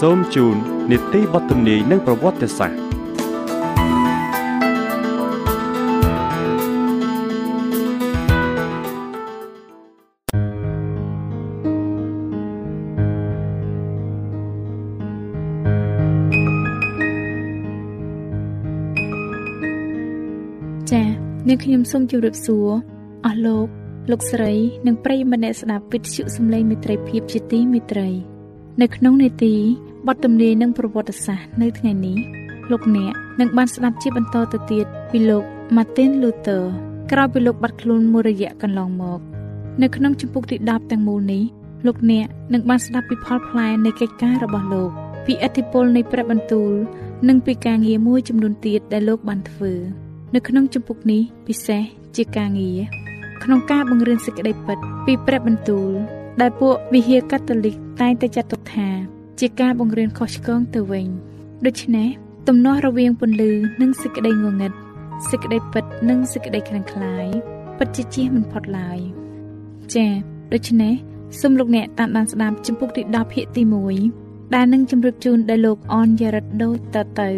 សូមជូននីតិបទទំនាយនិងប្រវត្តិសាស្ត្រចា៎នាងខ្ញុំសូមជម្រាបសួរអស់លោកលោកស្រី និងប្រិយមិត្តអ្នកស្ដាប់វិទ្យុសំឡេងមេត្រីភាពជាទីមេត្រី នៅក្នុងនេតិបទទំនាយនិងប្រវត្តិសាស្ត្រនៅថ្ងៃនេះលោកអ្នកនឹងបានស្ដាប់ជាបន្តទៅទៀតពីលោក Martin Luther ក្រោយពីលោកបាត់ខ្លួនមួយរយៈកន្លងមក នៅក្នុងជំពូកទី10ទាំងមូលនេះលោកអ្នកនឹងបានស្ដាប់ពីផលផ្លែនៃកិច្ចការរបស់លោក ពីអធិពលនៃព្រះបន្ទូល និងពីការងារមួយចំនួនទៀតដែលលោកបានធ្វើនៅក្នុងជំពូកនេះពិសេសជាការងារក្នុងការបង្រៀនសេចក្តីពិតពីព្រះបន្ទូល ដែលពួកវិហារកាតូលិកតែងតែចាត់ទុកថា ជាការបង្រៀនខុសឆ្គងទៅវិញដូច្នេះទំនាស់រវាងពន្លឺនិងសេចក្តីងងឹតសេចក្តីពិតនិងសេចក្តីខ្លាំងក្លាយពិតជាជៀសមិនផុតឡើយចា៎ដូច្នេះសូមលោកអ្នកតាមដានស្ដាប់ចំពុកទី10ភាគទី1ដែលនឹងជម្រាបជូនដល់លោកអនយ៉ារិតដូចតទៅ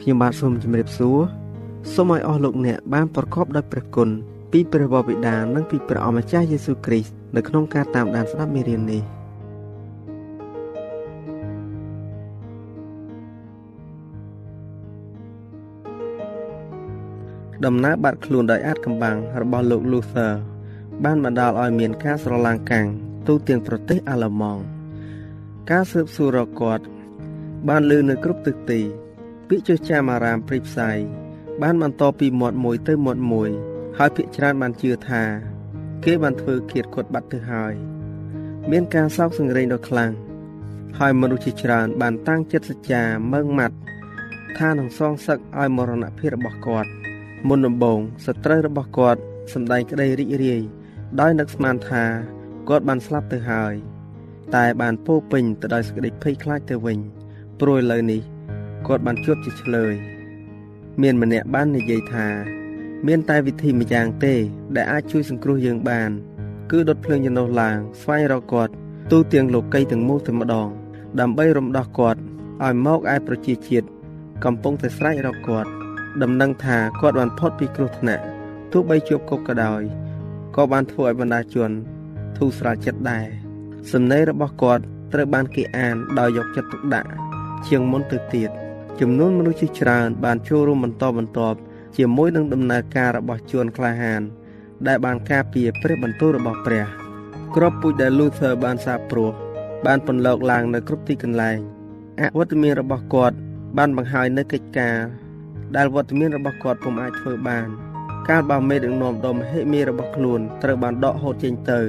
ខ្ញុំបាទសូមជម្រាបសួរសូមឲ្យអស់លោកអ្នកបានប្រកបដោយព្រះគុណ ពីព្រះបបិតានិងពីព្រះអម្ចាស់យេស៊ូវគ្រីស្ទនៅក្នុងការតាមដានស្ដាប់មេរៀននេះដំណើរបាត់ខ្លួនដោយអាចកំបាំងរបស់លោក Luther បានបណ្ដាលឲ្យមានការស្រឡាំងកាំងទូទាំងប្រទេសអាល្លឺម៉ង់ការស៊ើបសួររកគាត់ បានលើនៅគ្រប់ទិសទីពាក្យចុះចាមអារាមព្រីផ្សាយបានបន្តពីមាត់មួយទៅមាត់មួយ ហើយភិកច្រើនបានជឿថា គេបានធ្វើគៀតគាត់បាត់ទៅហើយ មានការសោកសង្រេងដ៏ខ្លាំងហើយមនុស្សជាច្រើន បានតាំងចិត្តសច្ចាមើងម៉ាត់ថានឹងសងសឹកឲ្យមរណភាពរបស់គាត់ មុនដំបូងសត្រូវរបស់គាត់សម្ដែងក្តីរីករាយដោយនឹកស្មានថាគាត់បានស្លាប់ទៅហើយ តែបានពោពេញទៅដោយសេចក្តីភ័យខ្លាចទៅវិញ ព្រោះឥឡូវនេះគាត់បានជួបជាឆ្លើយ មានម្នាក់បាននិយាយថា មានតែវិធីម្យ៉ាងទេ ដែលអាចជួយសង្គ្រោះយើងបាន គឺដុតភ្លើងចំណុះឡើងស្វែងរកគាត់ទូទាំងលោកីទាំងមូលតែម្ដង ដើម្បីរំដោះគាត់ឲ្យមកឯប្រជាជាតិកំពុងតែស្រែករកគាត់ដំណឹងថាគាត់បានផុតពីគ្រោះថ្នាក់ទោះបីជាប់គុកក៏ដោយក៏បានធ្វើឲ្យបណ្ដាជនធូរស្រាលចិត្តដែរសំណេររបស់គាត់ត្រូវបានគេអានដោយយកចិត្តទុកដាក់ជាងមុនទៅទៀតចំនួនមនុស្សជាច្រើនបានចូលរួមបន្តបន្ទាប់ ជាមួយនឹងដំណើរការរបស់ជួនក្លាហាន ដែលបានការពារព្រះបន្ទូលរបស់ព្រះក្របពូជដែល Luther បានសាបព្រោះបានពន្លកឡើងនៅគ្រប់ទីកន្លែងអវត្តមានរបស់គាត់ បានបង្ហាញនៅកិច្ចការដែលវត្តមានរបស់គាត់ពុំអាចធ្វើបានកាលបើមេដឹកនាំដ៏មហិមារបស់ខ្លួនត្រូវបានដកហូតចេញទៅ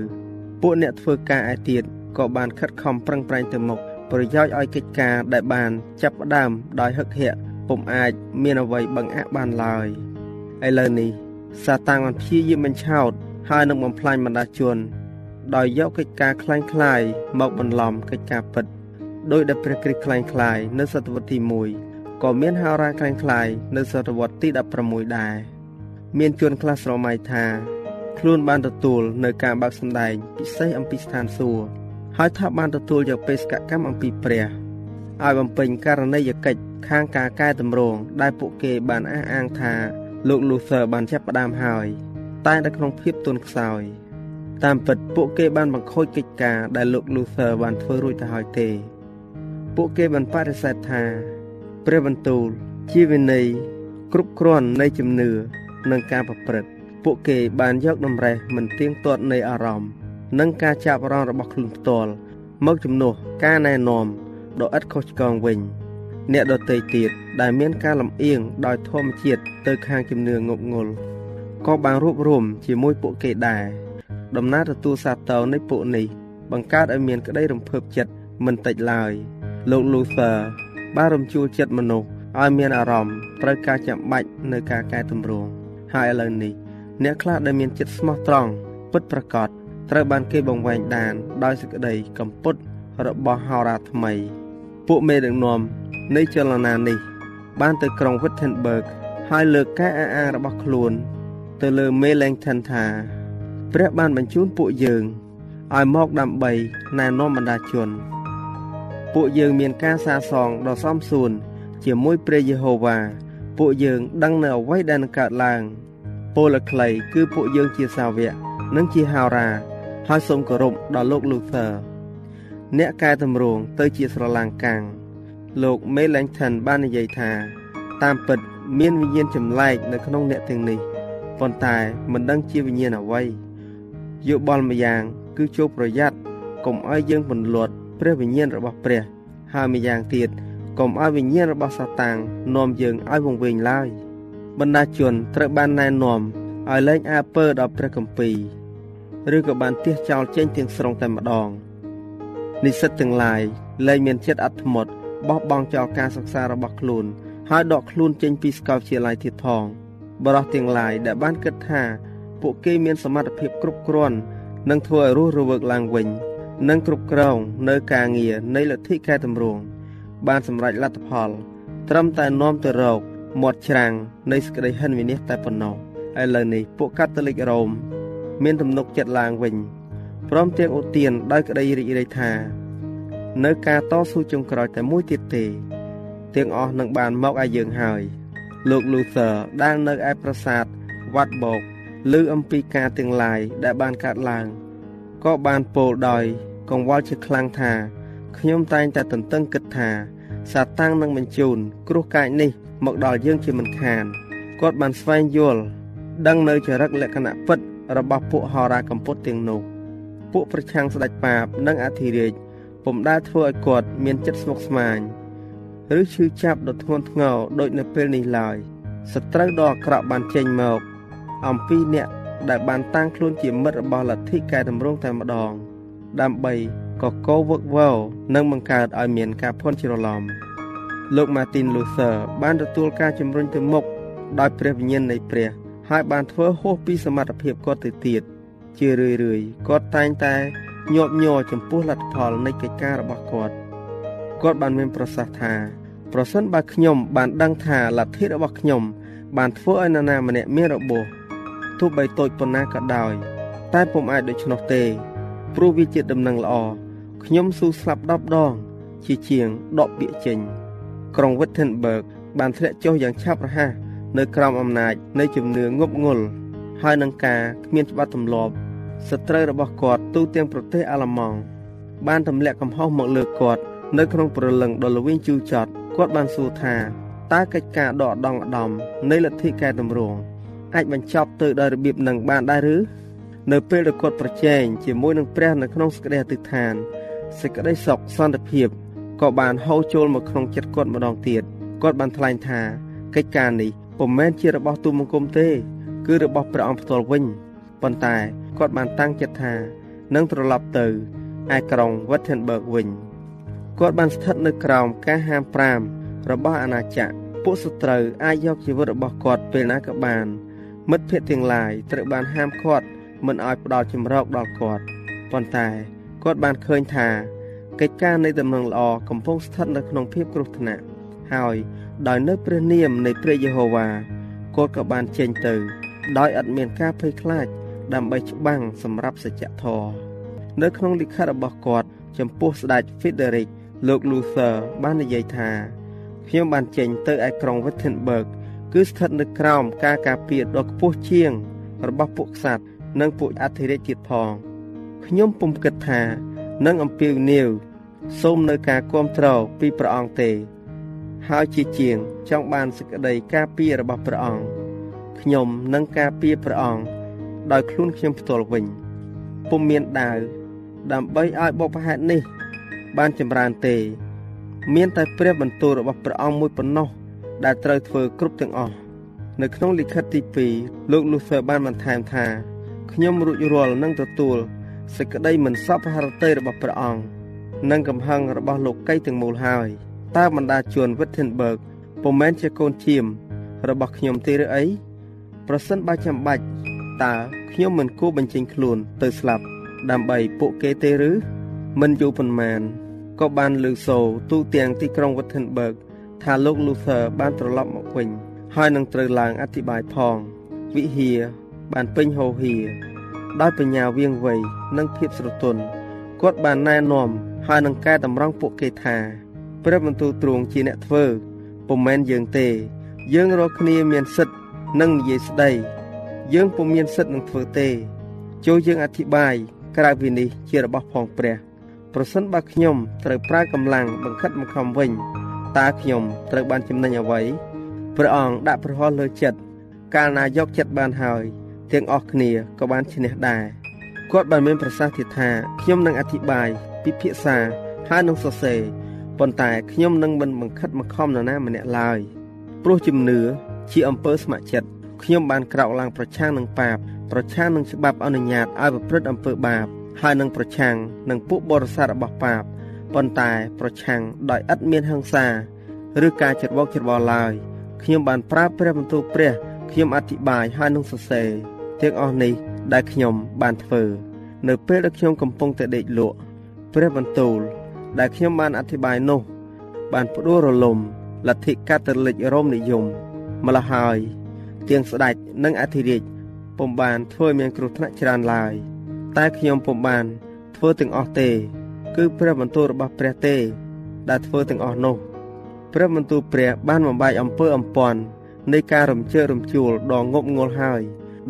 ពួកអ្នកធ្វើការឯទៀតក៏បានខិតខំប្រឹងប្រែងទៅមុខប្រយោជន៍ឲ្យកិច្ចការដែលបាន ចាប់ផ្ដើមដោយហឹកហាក់ ពុំអាចមានអ្វីបង្អាក់បានឡើយឥឡូវនេះសាតាំងបានព្យាយាមបញ្ឆោតហើយនឹងបំផ្លាញបណ្ដាជនដោយយកកិច្ចការคล้ายៗមកបន្លំកិច្ចការពិតដោយដែលព្រះគ្រីស្ទคล้ายៗនៅសតវត្សទី1ក៏មានហោរាคล้ายៗនៅសតវត្សទី16ដែរមានជនខ្លះស្រមៃថាខ្លួនបានទទួលនៅការបើកសម្ដែងពិសេសអំពីស្ថានសួគ៌ហើយថាបានទទួលយកបេសកកម្មអំពីព្រះឲ្យបំពេញករណីយកិច្ច ខាងការកែតម្រង់ដែលពួកគេបានអះអាងថាលោក Luther បានចាប់ផ្ដើមហើយតែនៅក្នុងភាពទន់ខ្សោយតាមពិតពួកគេបានបង្ខូចកិច្ចការដែលលោក Luther បានធ្វើរួចទៅហើយទេ ពួកគេបានបដិសេធថាព្រះបន្ទូលជាវិន័យគ្រប់គ្រាន់នៃជំនឿនិងការប្រព្រឹត្តពួកគេបានយកតម្រេះមិនទៀងទាត់នៃអារម្មណ៍និងការចាប់អារម្មណ៍របស់ខ្លួនផ្ទាល់មកជំនួសការណែនាំដ៏ឥតខុសឆ្គងវិញ អ្នកដទៃទៀតដែលមានការលំអៀងដោយធម្មជាតិទៅខាងជំនឿងប់ងល់ក៏បានរួបរวมជាមួយពួកគេដែរដំណើរទទួលសាទរនៃពួកនេះបង្កើតឲ្យមានក្តីរំភើបចិត្តមិនតិចឡើយលោក Luther បានរំជួលចិត្តមនុស្សឲ្យមានអារម្មណ៍ត្រូវការចាំបាច់នៅការកែតម្រង់ហើយឥឡូវនេះអ្នកខ្លះដែលមានចិត្តស្មោះត្រង់ពិតប្រាកដត្រូវបានគេបង្វែងដានដោយសេចក្តីកំពុតរបស់ហោរាថ្មី ពួកមេដឹកនាំ នៃចលនានេះ បានទៅក្រុង Wittenberg ហើយលើកការអះអាងរបស់ខ្លួន ទៅលើ Melanchthon ថាព្រះបានបញ្ជូនពួកយើងឲ្យមកដើម្បីណែនាំបណ្ដាជន ពួកយើងមានការសាសងដ៏សមសួនជាមួយព្រះយេហូវ៉ាពួកយើងដឹងនៅអ្វីដែលនឹងកើតឡើង ពលខ្លីគឺពួកយើងជាសាវកនិងជាហោរាហើយសូមគោរពដល់លោក Luther អ្នកកែតម្រង់ទៅជាស្រឡាំងកាំង លោក Melanchthon បាននិយាយថាតាមពិតមានវិញ្ញាណចម្លែកនៅក្នុងអ្នកទាំងនេះប៉ុន្តែមិនដឹងជាវិញ្ញាណអ្វីយោបល់ម្យ៉ាង គឺចូលប្រយ័ត្នកុំឲ្យយើងពន្លត់ព្រះវិញ្ញាណរបស់ព្រះ ហើយម្យ៉ាងទៀតកុំឲ្យវិញ្ញាណរបស់សាតាំងនាំយើងឲ្យវង្វេងឡើយបណ្ដាជនត្រូវបានណែនាំឲ្យលែងអើពើដល់ព្រះគម្ពីរឬក៏បានទះចោលចេញទាំងស្រុងតែម្ដងនិស្សិតទាំងឡាយលែងមានចិត្តអត់ធ្មត់ បោះបង់ចោលការសិក្សារបស់ខ្លួនហើយដកខ្លួនចេញពីសាកលវិទ្យាល័យទៀតផងបរិះទាំងឡាយដែលបានគិតថា ពួកគេមានសមត្ថភាពគ្រប់គ្រាន់នឹងធ្វើឲ្យរស់រវើកឡើងវិញនិងគ្រប់គ្រងនៅការងារនៃលទ្ធិកែតម្រង់បានសម្រេចលទ្ធផល ត្រឹមតែនាំទៅរកមាត់ច្រាំងនៃសក្តីហិនវិនិច្ឆ័យតែប៉ុណ្ណោះឥឡូវនេះពួកកាតូលិករ៉ូមមានទំនុកចិត្តឡើងវិញព្រមទាំងឧទានដោយក្តីរីករាយថា នៅការតស៊ូចុងក្រោយតែមួយទៀតទេទាំងអស់នឹងបានមកឲ្យយើងហើយលោក Luther ដែលនៅឯប្រាសាទវត្តបោកឮអំពីការទាំងឡាយដែលបានកើតឡើងក៏បានពោលដោយកង្វល់ជាខ្លាំងថាខ្ញុំតែងតែទន្ទឹងគិតថាសាតាំងនឹងបញ្ជូនគ្រោះកាចនេះ មកដល់យើងជាមិនខានគាត់បានស្វែងយល់ដឹងនៅចរិតលក្ខណៈពិតរបស់ពួកហោរាកម្ពុជាទាំងនោះពួកប្រឆាំងស្ដេចបាបនិងអធិរាជ ពុំដែលធ្វើឲ្យគាត់មានចិត្តស្មុគស្មាញឬឈឺចាប់ដ៏ធ្ងន់ធ្ងរដូចនៅពេលនេះឡើយសត្រូវដ៏អាក្រក់បានចេញមក អំពីអ្នកដែលបានតាំងខ្លួនជាមិត្តរបស់លទ្ធិកែតម្រង់តែម្ដង ដើម្បីកកោវឹកវរនិងបង្កើតឲ្យមានការភ័ន្តច្រឡំលោក Martin Luther បានទទួលការជំរុញទៅមុខដោយព្រះវិញ្ញាណនៃព្រះ ហើយបានធ្វើហួសពីសមត្ថភាពគាត់ទៅទៀតជារឿយរឿយគាត់តែងតែ ញាប់ញ័រចំពោះលទ្ធផលនៃកិច្ចការរបស់គាត់គាត់បានមានប្រសាសន៍ថាប្រសិនបើខ្ញុំបានដឹងថាលទ្ធិរបស់ខ្ញុំ បានធ្វើឲ្យនរណាម្នាក់មានរបួសទោះបីតូចប៉ុណ្ណាក៏ដោយ តែពុំអាចដូច្នោះទេ ព្រោះវាជាដំណឹងល្អខ្ញុំស៊ូស្លាប់10ដង ជាជាងដកពាក្យចេញក្រុង Wittenberg បានធ្លាក់ចុះយ៉ាងឆាប់រហ័សនៅក្រោមអំណាចនៃជំនឿងប់ងល់ហើយនឹងការគ្មានច្បាប់ទម្លាប់ សត្រូវរបស់គាត់ទូទាំងប្រទេសអាល្លឺម៉ង់បានទម្លាក់កំហុសមកលើគាត់នៅក្នុងព្រលឹងដ៏ល្វីងជូរចត់គាត់បានសួរថាតើកិច្ចការដកដងឧត្តមនៃលទ្ធិកែតម្រង់អាចបញ្ចប់ទៅដោយរបៀបនឹងបានដែរឬនៅពេលដែលគាត់ប្រជែងជាមួយនឹងព្រះនៅក្នុងសេចក្តីអធិដ្ឋានសេចក្តីសុខសន្តិភាពក៏បានហូរចូលមកក្នុងចិត្តគាត់ម្ដងទៀតគាត់បានថ្លែងថាកិច្ចការនេះពុំមែនជារបស់ទូលបង្គំទេ គឺរបស់ព្រះអង្គផ្ទាល់វិញប៉ុន្តែ គាត់បានតាំងចិត្តថានឹងត្រឡប់ទៅឯក្រុង Wittenberg វិញគាត់បានស្ថិតនៅក្រោមការហាម5របស់អាណាចក្រពួកសត្រូវអាចយកជីវិតរបស់គាត់ពេលណាក៏បាន មិត្តភ័ក្តិទាំងឡាយត្រូវបានហាមឃាត់មិនឲ្យផ្ដល់ជំរកដល់គាត់ប៉ុន្តែគាត់បានឃើញថាកិច្ចការនៃដំណឹងល្អកំពុងស្ថិតនៅក្នុងភាពគ្រោះថ្នាក់ហើយដោយនៅព្រះនាមនៃព្រះយេហូវ៉ាគាត់ក៏បានចេញទៅ ដោយឥតមានការភ័យខ្លាច ដើម្បីច្បាំងសម្រាប់សច្ចធម៌នៅក្នុងលិខិតរបស់គាត់ចំពោះស្ដេច Frederick លោក Luther បាននិយាយថាខ្ញុំបានចេញទៅឯក្រុង Wittenberg គឺស្ថិតនៅក្រោមការការពារដ៏ខ្ពស់ជាង របស់ពួកក្សត្រនិងពួកអធិរាជទៀតផងខ្ញុំពុំគិតថានឹងអំពាវនាវសូមនៅការគ្រប់គ្រងពីព្រះអង្គទេ ហើយជាជាងចង់បានសេចក្តីការពាររបស់ព្រះអង្គខ្ញុំនឹងការពារព្រះអង្គ ដោយខ្លួនខ្ញុំផ្ទាល់វិញពុំមានដាវដើម្បីឲ្យបុព្វហេតុនេះ បានចម្រើនទេ មានតែព្រះបន្ទូលរបស់ព្រះអង្គមួយប៉ុណ្ណោះដែលត្រូវធ្វើគ្រប់ទាំងអស់នៅក្នុងលិខិតទី2លោក Luther បានបន្ថែមថាខ្ញុំរួចរាល់នឹងទទួលសេចក្តីមិនសប្បុរសតីរបស់ព្រះអង្គនិងកំហឹងរបស់លោកីទាំងមូលហើយតើបណ្ដាជួន Wittenberg ពុំមែនជាកូនជៀមរបស់ខ្ញុំទេឬអីប្រសិនបើចាំបាច់ តើខ្ញុំមិនគួរបញ្ចេញខ្លួនទៅស្លាប់ដើម្បីពួកគេទេឬមិនយូរប៉ុន្មានក៏បានលើសូទូទាំងទីក្រុង Wittenberg ថាលោក Luther បានត្រឡប់មកវិញហើយនឹងត្រូវឡើងអធិប្បាយផង វិហារបានពេញហោហៀដោយបញ្ញាវៀងវៃនិងភាពស្រទន់គាត់បានណែនាំហើយនឹងកែតម្រង់ពួកគេថាព្រះបន្ទូលទ្រង់ជាអ្នកធ្វើពុំមែនយើងទេ យើងរាល់គ្នាមានសិទ្ធិនឹងនិយាយស្ដី យើងពុំមានសិទ្ធិនឹងធ្វើទេចូលយើងអធិប្បាយក្រៅពីនេះជារបស់ផងព្រះប្រសិនបើខ្ញុំត្រូវប្រើកម្លាំងបង្ខិតបង្ខំវិញតើខ្ញុំត្រូវបានចំណេញអ្វីព្រះអង្គដាក់ប្រហោះលើចិត្តកាលណាយកចិត្តបានហើយទាំងអស់គ្នាក៏បានឈ្នះដែរគាត់បានមានប្រសាសន៍ទៀតថាខ្ញុំនឹងអធិប្បាយពិភាក្សាហើយនឹងសរសេរប៉ុន្តែខ្ញុំនឹងមិនបង្ខិតបង្ខំនរណាម្នាក់ឡើយព្រោះជំនឿជាអំពើស្ម័គ្រចិត្ត ខ្ញុំបានក្រោកឡើងប្រឆាំងនឹងបាបប្រឆាំងនឹងច្បាប់អនុញ្ញាតឲ្យប្រព្រឹត្តអំពើបាប ហើយនឹងប្រឆាំងនឹងពួកបរិស័ទរបស់បាបប៉ុន្តែប្រឆាំងដោយឥតមានហិង្សាឬការច្របោកច្របល់ឡើយខ្ញុំបានប្រើព្រះបន្ទូលព្រះខ្ញុំអធិប្បាយហើយនឹងសរសេរទាំងអស់នេះដែលខ្ញុំបានធ្វើនៅពេលដែលខ្ញុំកំពុងតែដេកលក់ព្រះបន្ទូលដែលខ្ញុំបានអធិប្បាយនោះ បានផ្ដួលរលំលទ្ធិកាតូលិករ៉ូមនិយមម្ល៉េះហើយ ទាំងស្ដេចនិងអធិរាជពុំបានធ្វើមានគ្រោះថ្នាក់ច្រើនឡើយតែខ្ញុំពុំបានធ្វើទាំងអស់ទេ គឺព្រះបន្ទូលរបស់ព្រះទេ ដែលធ្វើទាំងអស់នោះព្រះបន្ទូលព្រះបានបំបែកអំពើអំពាន់នៃការរំជើបរំជួលដ៏ងប់ងល់ហើយ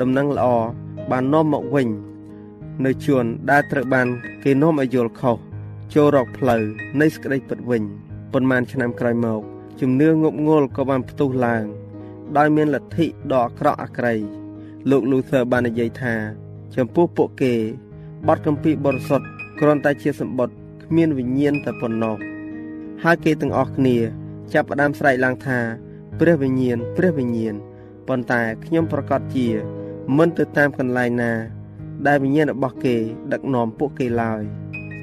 ដំណឹងល្អបាននាំមកវិញ នៅជួនដែលត្រូវបាន គេនាំឲ្យយល់ខុសចូលរកផ្លូវនៃសេចក្តីពិតវិញប៉ុន្មានឆ្នាំក្រោយមកជំនឿងប់ងល់ក៏បានផ្ទុះឡើង ដោយមានលទ្ធិដ៏អាក្រក់អាក្រៃលោក Luther បាននិយាយថា ចំពោះពួកគេបទកម្ពីបរិសុទ្ធគ្រាន់តែជាសម្បត្តិគ្មានវិញ្ញាណតែប៉ុណ្ណោះហើយគេទាំងអស់គ្នា ចាប់ផ្ដើមស្រែកឡើងថាព្រះវិញ្ញាណព្រះវិញ្ញាណប៉ុន្តែខ្ញុំប្រកាសជា មិនទៅតាមកន្លែងណា ដែលវិញ្ញាណរបស់គេ ដឹកនាំពួកគេឡើយ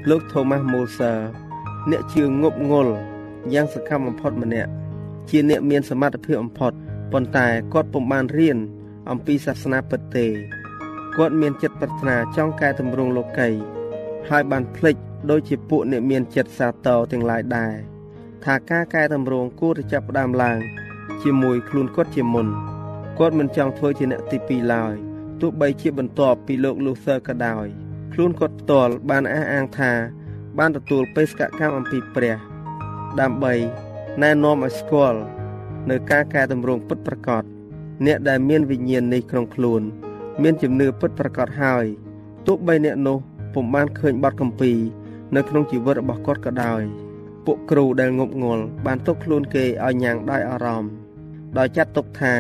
លោក Thomas Moser អ្នកជឿងប់ងល់យ៉ាងសកម្មបំផុតម្នាក់ជាអ្នកមានសមត្ថភាពបំផុត ប៉ុន្តែគាត់ពុំបានរៀនអំពីសាសនាពិតទេគាត់មានចិត្តប្រាថ្នាចង់កែតម្រង់លោកីហើយបានភ្លេចដោយជាពួកអ្នកមានចិត្តសាទរទាំងឡាយដែរថាការកែតម្រង់គួរតែចាប់ផ្ដើមឡើង ជាមួយខ្លួនគាត់ជាមុនគាត់មិនចង់ធ្វើជាអ្នកទី2ឡើយទោះបីជាបន្ទាប់ពីលោក Luther ក៏ដោយខ្លួនគាត់ផ្ទាល់បានអះអាងថា បានទទួលបេសកកម្មអំពីព្រះ ដើម្បីណែនាំឲ្យស្គាល់ នៅការកែតម្រង់ពិតប្រាកដអ្នកដែលមានវិញ្ញាណនេះក្នុងខ្លួន មានជំនឿពិតប្រាកដហើយទោះបីអ្នកនោះពុំបានឃើញបទកម្ពី នៅក្នុងជីវិតរបស់គាត់ក៏ដោយពួកគ្រូដែលងប់ងល់បានទុកខ្លួនគេឲ្យញ៉ាំងដោយអារម្មណ៍ដោយចាត់ទុកថា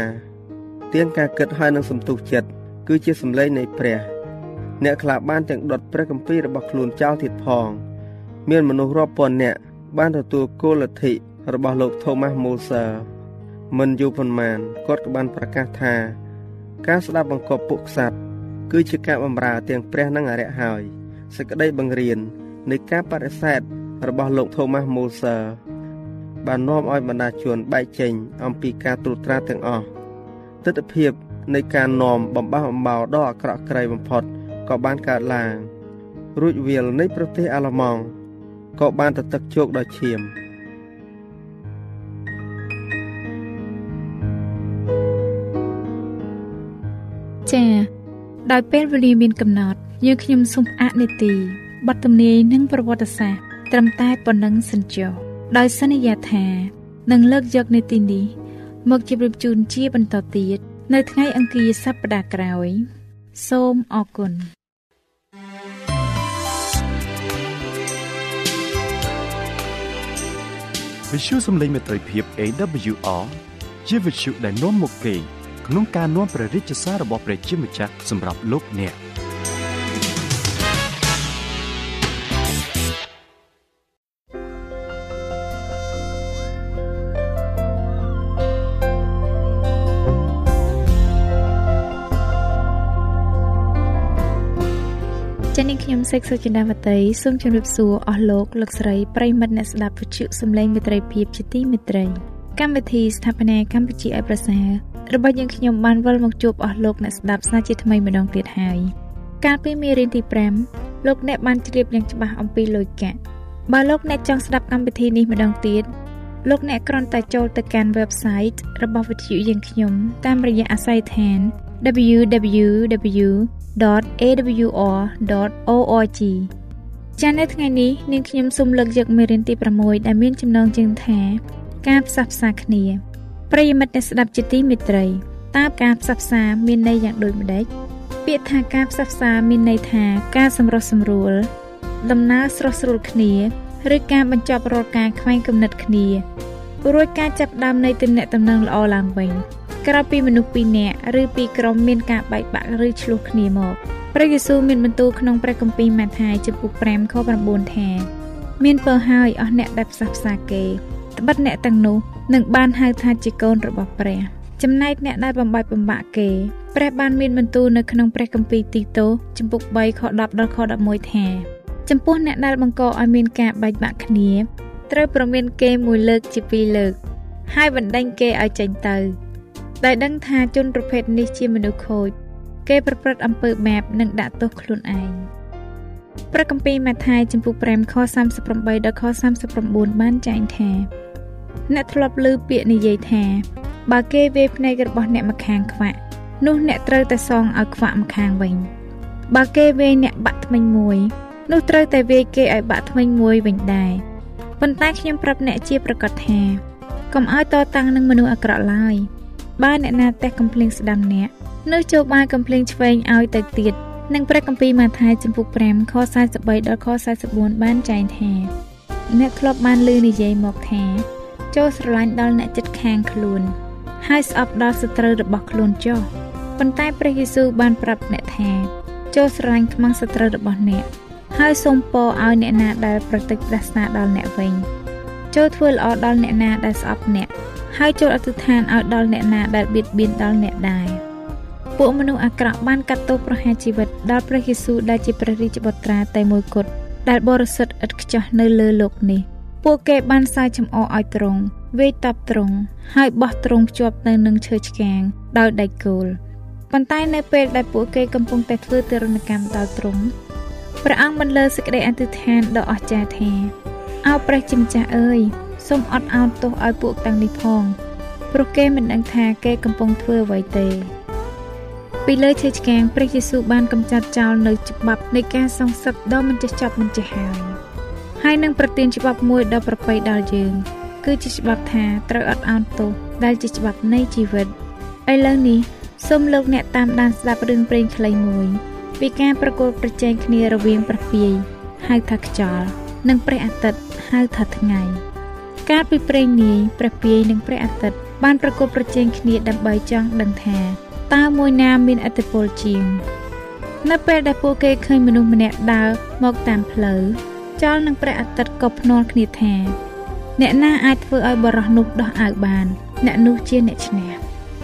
ទៀងការគិតហើយនឹងសន្ទុះចិត្តគឺជាសម្លេងនៃព្រះ អ្នកខ្លះបានទាំងដុតព្រះគម្ពីររបស់ខ្លួនចោលទៀតផង មានមនុស្សរាប់ពាន់នាក់បានទទួលគោលលទ្ធិរបស់លោក Thomas Moser មិនយូរប៉ុន្មានគាត់ក៏បានប្រកាសថា ការស្ដាប់បង្គាប់ពួកក្សត្រគឺជាការបម្រើទាំងព្រះនិងអរិយហើយសេចក្តីបង្រៀននៃការបដិសេធរបស់លោក Thomas Moser បាននាំឲ្យបណ្ដាជនបែកចេញអំពីការត្រួតត្រាទាំងអស់ទស្សនវិជ្ជានៃការនាំបំបះបំបោដ៏អាក្រក់ក្រៃបំផុតក៏បានកើតឡើងរួចវាលនៃប្រទេសអាល្លឺម៉ង់ក៏បានទៅទឹកជោគដោយឈាម ចា៎ដោយពេលវេលាមានកំណត់យើងខ្ញុំសូមអនុទីបទទំនាយនិងប្រវត្តិសាស្ត្រត្រឹមតែប៉ុណ្ណឹងសិនចុះដោយសន្យាថានឹងលើកយកនេតិនេះមកជម្រាបជូនជាបន្តទៀតនៅថ្ងៃអង្គារសប្តាហ៍ក្រោយ សូមអរគុណវិទ្យុសំឡេងមេត្រីភាព AWR ជាវិទ្យុដែលនាំមកពី ក្នុងការនាំព្រះរាជសាររបស់ព្រះជាម្ចាស់សម្រាប់លោកអ្នក។ចា៎នាងខ្ញុំសេកសុចិន្តាវតីសូមជម្រាបសួរអស់លោកលោកស្រីប្រិមិត្តអ្នកស្ដាប់វិទ្យុសំឡេងមេត្រីភាពជាទីមេត្រីកម្មវិធីស្ថាបនាកម្ពុជាឲ្យប្រសើរ របស់យើងខ្ញុំបានវិលមកជួបអស់លោកអ្នកស្ដាប់ស្នាជាថ្មីម្ដងទៀតហើយកាលពីមេរៀនទី5លោកអ្នកបានជ្រាបយ៉ាងច្បាស់អំពីលុយកាក់បើលោកអ្នកចង់ស្ដាប់កម្មវិធីនេះម្ដងទៀតលោកអ្នកគ្រាន់តែចូលទៅកាន់ website របស់វិទ្យុយើងខ្ញុំតាមរយៈអាស័យដ្ឋាន www www.awr.org ចា៎នៅថ្ងៃនេះនាងខ្ញុំសូមលើកយកមេរៀនទី6ដែលមានចំណងជើងថា ការផ្សះផ្សាគ្នា ប្រិយមិត្តអ្នកស្ដាប់ជាទីមេត្រីតើការផ្សះផ្សាមានន័យយ៉ាងដូចម្ដេចពាក្យថាការផ្សះផ្សាមានន័យថាការសម្រុះសម្រួល ដំណើរស្រស់ស្រួលគ្នាឬការបញ្ចប់រាល់ការខ្វែងគំនិតគ្នារួចការចាប់ដើមនៃទំនាក់ទំនងល្អឡើងវិញក្រៅពីមនុស្សពីរនាក់ឬពីរក្រុមមានការបែកបាក់ឬឆ្លោះគ្នាមកព្រះយេស៊ូវមានបន្ទូលក្នុងព្រះគម្ពីរម៉ាថាយចំពុក5ខ9ថា មានពើហើយអស់អ្នកដែលផ្សះផ្សាគេត្បិតអ្នកទាំងនោះ នឹងបានហៅថាជាកូនរបស់ព្រះ ចំណែកអ្នកដែលបំបាយបំបាក់គេព្រះបានមានបន្ទូលនៅក្នុងព្រះគម្ពីរទីតូចំពុក3ខ10ដល់ខ11ថាចំពោះអ្នកដែលបង្កឲ្យមានការបែកបាក់គ្នាត្រូវប្រមានគេមួយលើកជាពីរលើក ហើយបណ្ដេញគេឲ្យចេញទៅដែលដឹងថាជនប្រភេទនេះជាមនុស្សខូចគេប្រព្រឹត្តអំពើបាបនិងដាក់ទោសខ្លួនឯងព្រះគម្ពីរម៉ាថាយចំពុក5ខ38ដល់ខ39បានចែងថា អ្នកធ្លាប់ឮពាក្យនិយាយថាបើគេវាយភ្នែករបស់អ្នកម្ខាងខ្វាក់នោះអ្នកត្រូវតែសងឲ្យខ្វាក់ម្ខាងវិញបើគេវាយអ្នកបាក់ធ្មេញមួយនោះត្រូវតែវាយគេឲ្យបាក់ធ្មេញមួយវិញដែរប៉ុន្តែខ្ញុំប្រាប់អ្នកជាប្រកាសថាកុំឲ្យតតាំងនឹងមនុស្សអាក្រក់ឡើយបើអ្នកណាតេះកំភ្លៀងស្ដាំអ្នកនៅចូលបានកំភ្លៀងឆ្វេងឲ្យទៅទៀតនឹងព្រះគម្ពីរម៉ាថាយចំពុក5ខ43ដល់ខ44បានចែងថាអ្នកធ្លាប់បានឮនិយាយមកថា ចូលស្រឡាញ់ដល់អ្នកចិត្តខាងខ្លួន ហើយស្អប់ដល់សត្រូវរបស់ខ្លួនចុះប៉ុន្តែព្រះយេស៊ូវបានប្រាប់អ្នកថាចូលស្រឡាញ់ខ្មាំងសត្រូវរបស់អ្នកហើយសូមពរឲ្យអ្នកណាដែលប្រតិចផ្ដាសាដល់អ្នកវិញចូលធ្វើល្អដល់អ្នកណាដែលស្អប់អ្នកហើយចូលអធិដ្ឋានឲ្យដល់អ្នកណាដែលបៀតបៀនដល់អ្នកដែរពួកមនុស្សអាក្រក់បានកាត់ទោសប្រហារជីវិតដល់ព្រះយេស៊ូវដែលជាព្រះរាជបុត្រាតែមួយគត់ដែលបរិសុទ្ធឥតខ្ចោះនៅលើโลกនេះ ពួកគេបានសាយចំអឲ្យត្រង់វេតបត្រង់ហើយបោះត្រង់ភ្ជាប់នៅនឹងឈើឆ្កាងដោយដៃគោលប៉ុន្តែនៅពេលដែលពួកគេកំពុងតែធ្វើទរណកម្មដល់ត្រង់ព្រះអង្គបានលើសេចក្តីអធិដ្ឋានដ៏អស្ចារ្យថាអោព្រះជាម្ចាស់អើយសូមអត់ឱនទោសឲ្យពួកទាំងនេះផងព្រោះគេមិនដឹងថាគេកំពុងធ្វើអ្វីទេពីលើឈើឆ្កាងព្រះយេស៊ូវបានកម្ចាត់ចោលនៅច្បាប់នៃការសងសឹកដ៏មិនចេះចប់មិនចេះហើយ ហើយនឹងប្រទានច្បាប់មួយដ៏ប្រពៃដល់យើង គឺជាច្បាប់ថាត្រូវអត់ឱនទោសដែលជាច្បាប់នៃជីវិតឥឡូវនេះសូមលោកអ្នកតាមដានស្ដាប់រឿងព្រេងខ្លីមួយ ពីការប្រកួតប្រជែងគ្នារវាងប្រពាយហៅថាខ្យល់និងព្រះអាទិត្យហៅថាថ្ងៃកាលពីព្រេងនាយព្រះពាយនិងព្រះអាទិត្យបានប្រកួតប្រជែងគ្នាដើម្បីចង់ដឹងថាតើមួយណាមានឥទ្ធិពលជាង នៅពេលដែលពួកគេឃើញមនុស្សម្នាក់ដើរមកតាមផ្លូវ ចលនឹងព្រះអាទិត្យក៏ភ្នាល់គ្នាថា អ្នកណាអាចធ្វើឲ្យបរោះនោះដោះអាវបាន អ្នកនោះជាអ្នកឈ្នះ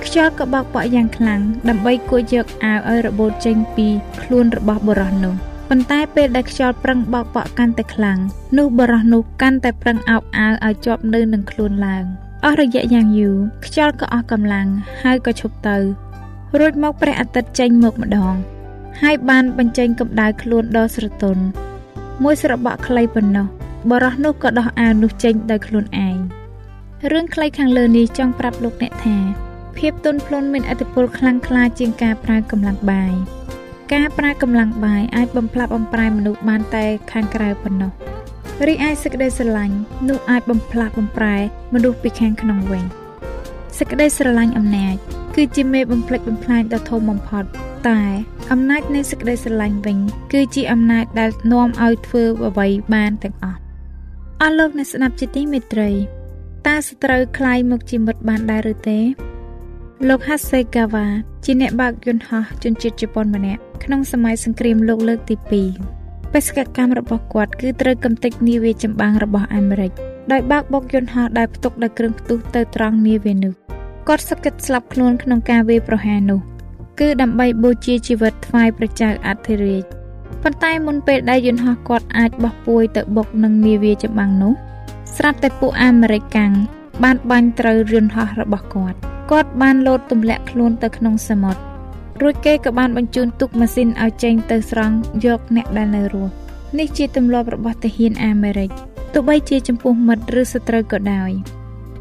ខ្យល់ក៏បោកបក់យ៉ាងខ្លាំងដើម្បីគួចយកអាវឲ្យរបូតចេញពីខ្លួនរបស់បរោះនោះប៉ុន្តែពេលដែលខ្យល់ប្រឹងបោកបក់កាន់តែខ្លាំងនោះបរោះនោះកាន់តែប្រឹងអោបអាវឲ្យជាប់នៅនឹងខ្លួនឡើងអស់រយៈយ៉ាងយូរខ្យល់ក៏អស់កម្លាំងហើយក៏ឈប់ទៅរួចមកព្រះអាទិត្យចេញមកម្ដង ហើយបានបញ្ចេញកម្ដៅខ្លួនដ៏ស្រទន់ មួយស្របក់ខ្លីប៉ុណ្ណោះបរោះនោះក៏ដោះអាវនោះចេញដោយខ្លួនឯងរឿងខ្លីខាងលើនេះចង់ប្រាប់លោកអ្នកថាភាពទន់ភ្លន់មានឥទ្ធិពលខ្លាំងក្លាជាងការប្រើកម្លាំងបាយការប្រើកម្លាំងបាយអាចបំផ្លាប់បំប្រែមនុស្សបានតែខាងក្រៅប៉ុណ្ណោះរីឯសេចក្តីស្រឡាញ់នោះអាចបំផ្លាស់បំប្រែមនុស្សពីខាងក្នុងវិញសេចក្តីស្រឡាញ់អំណាច គឺជាមេបំភ្លេចបំផ្លាញដ៏ធំបំផុតតែ អំណាចនៃសេចក្តីស្រឡាញ់វិញ គឺជាអំណាចដែលនាំឲ្យធ្វើអ្វីបានទាំងអស់អស់លោកអ្នកស្ដាប់ជាទីមេត្រីតើសត្រូវคลายមកជាមិត្តបានដែរឬទេលោក Hasegawa ជាអ្នកបើកយន្តហោះជនជាតិជប៉ុនម្នាក់ក្នុងសម័យសង្គ្រាមលោកលើកទី2បេសកកម្មរបស់គាត់គឺត្រូវកំទេចនាវាចម្បាំងរបស់អាមេរិកដោយបើកបុកយន្តហោះដែលផ្ទុកដោយគ្រឿងផ្ទុះទៅត្រង់នាវានោះ គាត់សឹកចិត្តស្លាប់ខ្លួនក្នុងការវាយប្រហារនោះ គឺដើម្បីបូជាជីវិតថ្វាយព្រះចៅអធិរាជប៉ុន្តែមុនពេលដែលយន្តហោះគាត់អាចបោះពួយទៅបុកនឹងនាវាចម្បាំងនោះ ស្រាប់តែពួកអាមេរិកកាំងបានបាញ់ត្រូវយន្តហោះរបស់គាត់គាត់បានលោតទម្លាក់ខ្លួនទៅក្នុងសមុទ្ររួចគេក៏បានបញ្ជូនទូកម៉ាស៊ីនឲ្យចេញទៅស្រង់យកអ្នកដែលនៅរស់នេះជាទម្លាប់របស់ទាហានអាមេរិកទោះបីជាចំពោះមិត្តឬសត្រូវក៏ដោយ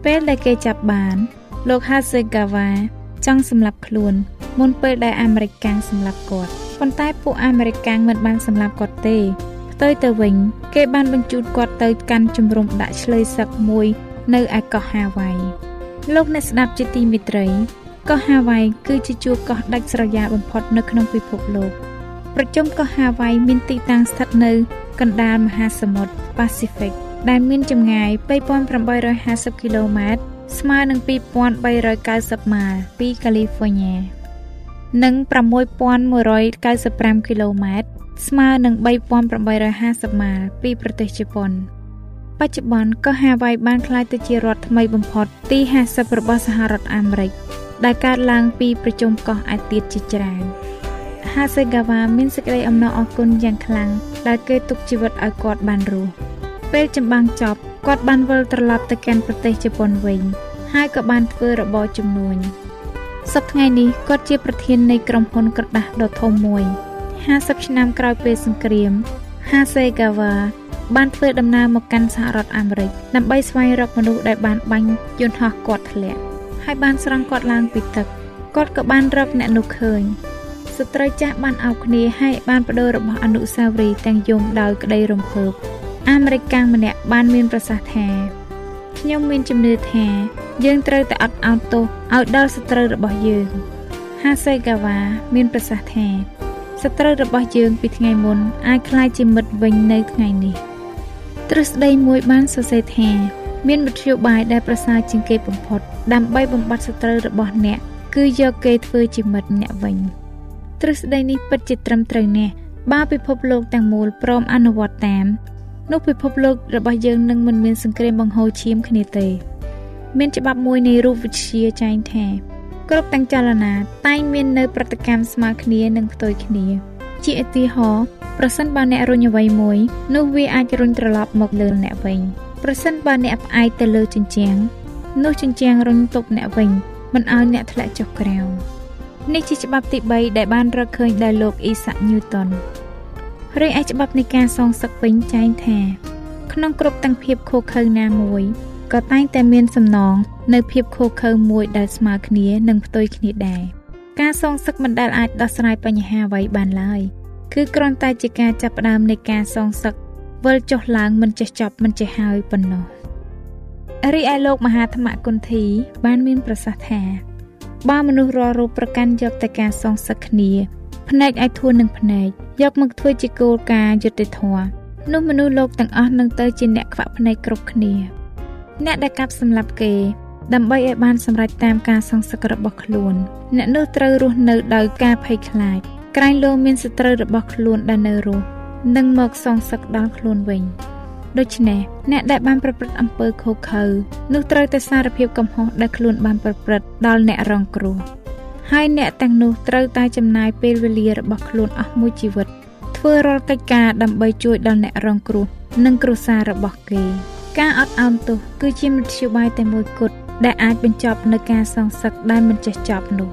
ពេលដែលគេចាប់បាន លោក Hasegawa ចង់សម្លាប់ខ្លួនមុនពេលដែលអាមេរិកកាំងសម្លាប់គាត់ប៉ុន្តែពួកអាមេរិកកាំងមិនបានសម្លាប់គាត់ទេផ្ទុយទៅវិញ គេបានបញ្ជូនគាត់ទៅកាន់ជំរំដាក់ឆ្លើយសឹកមួយ នៅឯកោះហាវ៉ៃលោកអ្នកស្ដាប់ជាទីមេត្រីកោះហាវ៉ៃគឺជាជួរកោះដាច់ស្រយាលបំផុតនៅក្នុងពិភពលោកប្រជុំកោះហាវ៉ៃមានទីតាំងស្ថិតនៅកណ្ដាលមហាសមុទ្រ Pacific ដែលមានចម្ងាយ2850គីឡូម៉ែត្រ ស្មើនឹង2390ម៉ាលពីកាលីហ្វ័រញ៉ានិង6195គីឡូម៉ែត្រស្មើនឹង3850ម៉ាលពីប្រទេសជប៉ុនបច្ចុប្បន្នកោះហាវ៉ៃបានក្លាយទៅជារដ្ឋថ្មីបំផុតទី50របស់សហរដ្ឋអាមេរិកដែលកើតឡើងពីប្រជុំកោះឯទៀតជាច្រើនហាសេហ្គាវ៉ាមានសេចក្តីអំណរអគុណយ៉ាងខ្លាំងដែលគេទុកជីវិតឲ្យគាត់បានរស់ពេលចម្បាំងចប់ គាត់បានវិលត្រឡប់ទៅកាន់ប្រទេសជប៉ុនវិញ ហើយក៏បានធ្វើរបរជំនួញសប្តាហ៍ថ្ងៃនេះគាត់ជាប្រធាននៃក្រុមហ៊ុនក្រដាស់ដ៏ធំមួយ50ឆ្នាំក្រោយពេលសង្គ្រាម Hasegawa បានធ្វើដំណើរមកកាន់សហរដ្ឋអាមេរិកដើម្បីស្វែងរកមនុស្សដែលបានបាញ់យន្តហោះគាត់ធ្លាក់ហើយបានស្រង់គាត់ឡើងពីទឹកគាត់ក៏បានរកអ្នកនោះឃើញស្ត្រីចាស់បានអោបគ្នាហើយបានបដូររបស់អនុស្សាវរីយ៍ទាំងយំដោយក្តីរំភើប អាមេរិកកាំងម្នាក់បានមានប្រសាសន៍ថាខ្ញុំមានជំនឿថា យើងត្រូវតែអត់ឱនទោសឲ្យដល់សត្រូវរបស់យើងហាសេហ្គាវ៉ាមានប្រសាសន៍ថាសត្រូវរបស់យើងពីថ្ងៃមុនអាចក្លាយជាមិត្តវិញនៅថ្ងៃនេះទ្រឹស្ដីមួយបានសរសេរថាមានមធ្យោបាយដែលប្រសើរជាងគេបំផុត ដើម្បីបំបត្តិសត្រូវរបស់អ្នកគឺយកគេធ្វើជាមិត្តអ្នកវិញទ្រឹស្ដីនេះពិតជាត្រឹមត្រូវណាស់បើពិភពលោកទាំងមូលព្រមអនុវត្តតាម នោះពិភពលោករបស់យើងនឹងមិនមានសង្គ្រាមបង្ហូរឈាមគ្នាទេ មានច្បាប់មួយនៃរូបវិទ្យាចែងថាគ្រប់ទាំងចលនាតែងមាននៅប្រតិកម្មស្មើគ្នានិងផ្ទុយគ្នា ជាឧទាហរណ៍ប្រសិនបើអ្នករុញអ្វីមួយនោះវាអាចរុញត្រឡប់មកលើអ្នកវិញប្រសិនបើអ្នកផ្អែកទៅលើជញ្ជាំងនោះជញ្ជាំងរុញទប់អ្នកវិញមិនឲ្យអ្នកធ្លាក់ចុះក្រោមនេះជាច្បាប់ទី3ដែលបានរកឃើញដោយលោកអ៊ីសាក់ញូតន រីឯច្បាប់នៃការសងសឹកវិញចែងថា ក្នុងគ្រប់ទាំងភាពខុសខើណាមួយក៏តែងតែមានសំណងនៅភាពខុសខើមួយដែលស្មើគ្នានិងផ្ទុយគ្នាដែរការសងសឹកមិនដែលអាចដោះស្រាយបញ្ហាអ្វីបានឡើយគឺគ្រាន់តែជាការចាប់ផ្ដើមនៃការសងសឹកវិលចុះឡើងមិនចេះចប់មិនចេះហើយប៉ុណ្ណោះរីឯលោកមហាធម្មគុន្ធី បានមានប្រសាសន៍ថាបើមនុស្សរាល់រូបប្រកាន់យកតែការសងសឹកគ្នា ភ្នែកឲ្យធួននឹងភ្នែកយកមកធ្វើជាគោលការណ៍យុត្តិធម៌នោះមនុស្សលោកទាំងអស់នឹងទៅជាអ្នកខ្វាក់ភ្នែកគ្រប់គ្នា អ្នកដែលកាប់សម្លាប់គេ ដើម្បីឲ្យបានសម្រេចតាមការសង្សឹករបស់ខ្លួន អ្នកនោះត្រូវរស់នៅដោយការភ័យខ្លាចក្រែងលោមានសត្រូវរបស់ខ្លួនដែលនៅរស់នឹងមកសងសឹកដល់ខ្លួនវិញដូច្នេះអ្នកដែលបានប្រព្រឹត្តអំពើខុសខើនោះត្រូវតែសារភាពកំហុសដែលខ្លួនបានប្រព្រឹត្តដល់អ្នករងគ្រោះ ហើយអ្នកទាំងនោះត្រូវតែចំណាយពេលវេលារបស់ខ្លួនអស់មួយជីវិត ធ្វើរាល់កិច្ចការដើម្បីជួយដល់អ្នករងគ្រោះនិងគ្រួសាររបស់គេ ការអត់ឱនទោសគឺជាមធ្យោបាយតែមួយគត់ដែលអាចបញ្ចប់នៅការសងសឹកដែលមិនចេះចប់នោះ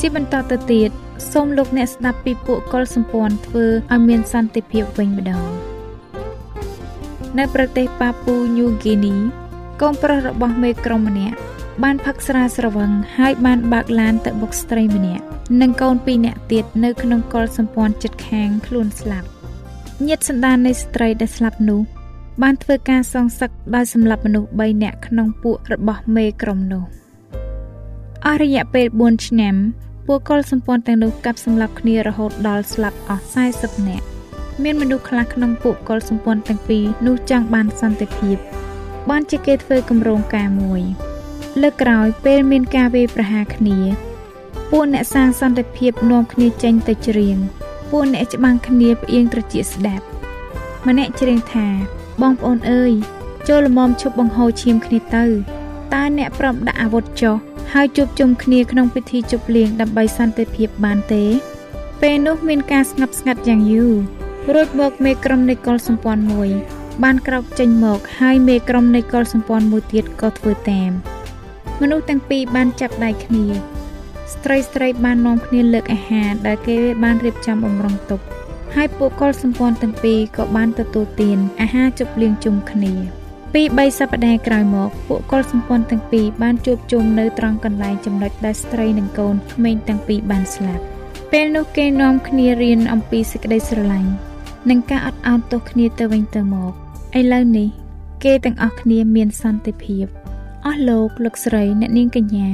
ជាបន្តទៅទៀតសូមលោកអ្នកស្ដាប់ពីពួកកុលសម្ព័ន្ធធ្វើឲ្យមានសន្តិភាពវិញម្ដងនៅប្រទេសប៉ាពូញូហ្គីនីកូនប្រុសរបស់មេក្រុមម្នាក់ បានផឹកស្រាស្រវឹងហើយបានបើកឡានទៅបុកស្ត្រីម្នាក់និងកូនពីរនាក់ទៀតនៅក្នុងកុលសម្ព័ន្ធចិត្តខាងខ្លួនស្លាប់ញាតិសន្តាននៃស្ត្រីដែលស្លាប់នោះបានធ្វើការសងសឹកដោយសម្លាប់មនុស្ស3នាក់ក្នុងពួករបស់មេក្រុមនោះអស់រយៈពេល4ឆ្នាំពួកកុលសម្ព័ន្ធទាំងនោះកាប់សម្លាប់គ្នារហូតដល់ស្លាប់អស់40នាក់មានមនុស្សខ្លះក្នុងពួកកុលសម្ព័ន្ធទាំងពីរនោះចង់បានសន្តិភាពបានជាគេធ្វើគម្រោងការមួយ លើកក្រោយពេលមានការវេប្រហារគ្នា ពួកអ្នកសាងសន្តិភាពនាំគ្នាចេញទៅច្រៀងពួកអ្នកច្បាំងគ្នាផ្អៀងត្រចៀកស្ដាប់ម្នាក់ច្រៀងថាបងប្អូនអើយចូលលមមឈប់បង្ហូរឈាមគ្នាទៅតើអ្នកប្រំដាក់អាវុធចុះហើយជួបជុំគ្នាក្នុងពិធីជប់លៀងដើម្បីសន្តិភាពបានទេ ពេលនោះមានការស្ងប់ស្ងាត់យ៉ាងយូររួចមកមេក្រុមនៃកុលសម្ព័ន្ធមួយ បានក្រោកចេញមក ហើយមេក្រុមនៃកុលសម្ព័ន្ធមួយទៀតក៏ធ្វើតាម មនុស្សទាំងពីរបានចាប់ដៃគ្នា ស្ត្រីស្រីបាននាំគ្នាលើកអាហារដែលគេបានរៀបចំបំរុងទុក ហើយពួកកុលសម្ព័ន្ធទាំងពីរក៏បានទទួលទានអាហារជប់លៀងជុំគ្នាពី3សប្តាហ៍ក្រោយមកពួកកុលសម្ព័ន្ធទាំងពីរបានជួបជុំនៅត្រង់កន្លែងចំណុចដែលស្ត្រីនិងកូនក្មេងទាំងពីរបានស្លាប់ពេលនោះគេនាំគ្នារៀនអំពីសេចក្តីស្រឡាញ់និងការអត់ឱនទោសគ្នាទៅវិញទៅមកឥឡូវនេះ គេទាំងអស់គ្នាមានសន្តិភាព អស់លោកលោកស្រីអ្នកនាងកញ្ញា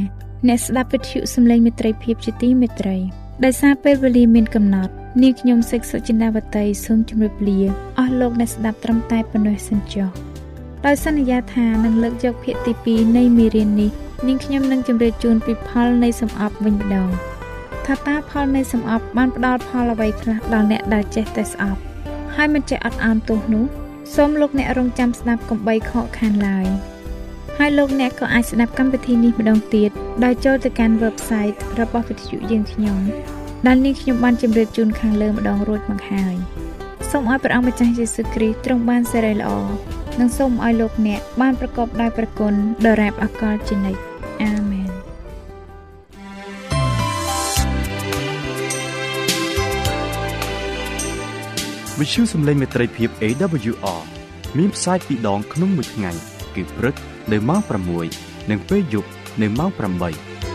អ្នកស្ដាប់វិទ្យុសំឡេងមេត្រីភាពជាទីមេត្រីដោយសារពេលវេលាមានកំណត់នាងខ្ញុំសេកសុចិនាវតីសូមជម្រាបលាអស់លោកអ្នកស្ដាប់ត្រឹមតែប៉ុណ្ណេះសិនចុះដោយសន្យាថានឹងលើកយកភាគទី2នៃមេរៀននេះនាងខ្ញុំនឹងជម្រាបជូនពីផលនៃសំអប់វិញម្ដងថាតើផលនៃសំអប់បានផ្ដល់ផលអ្វីខ្លះដល់អ្នកដែលចេះតែស្អប់ហើយមិនចេះអត់អោនទោសនោះសូមលោកអ្នករងចាំស្ដាប់កំបីខកខានឡើយ ហើយលោកអ្នកក៏អាចស្ដាប់កម្មវិធីនេះម្ដងទៀតដោយចូលទៅកាន់ website របស់វិទ្យុយើងខ្ញុំដែលនាងខ្ញុំបានជម្រាបជូនខាងលើម្ដងរួចមកហើយសូមឲ្យព្រះអង្គម្ចាស់យេស៊ូវគ្រីស្ទទ្រង់បានសេរីល្អនិងសូមឲ្យលោកអ្នកបានប្រកបដោយព្រះគុណដរាបអកលជានិច្ចអាមែនវិទ្យុសំឡេងមេត្រីភាព AWR មានផ្សាយពីរដងក្នុងមួយថ្ងៃគឺព្រឹក នៅម៉ោង6និងពេលយប់នៅម៉ោង8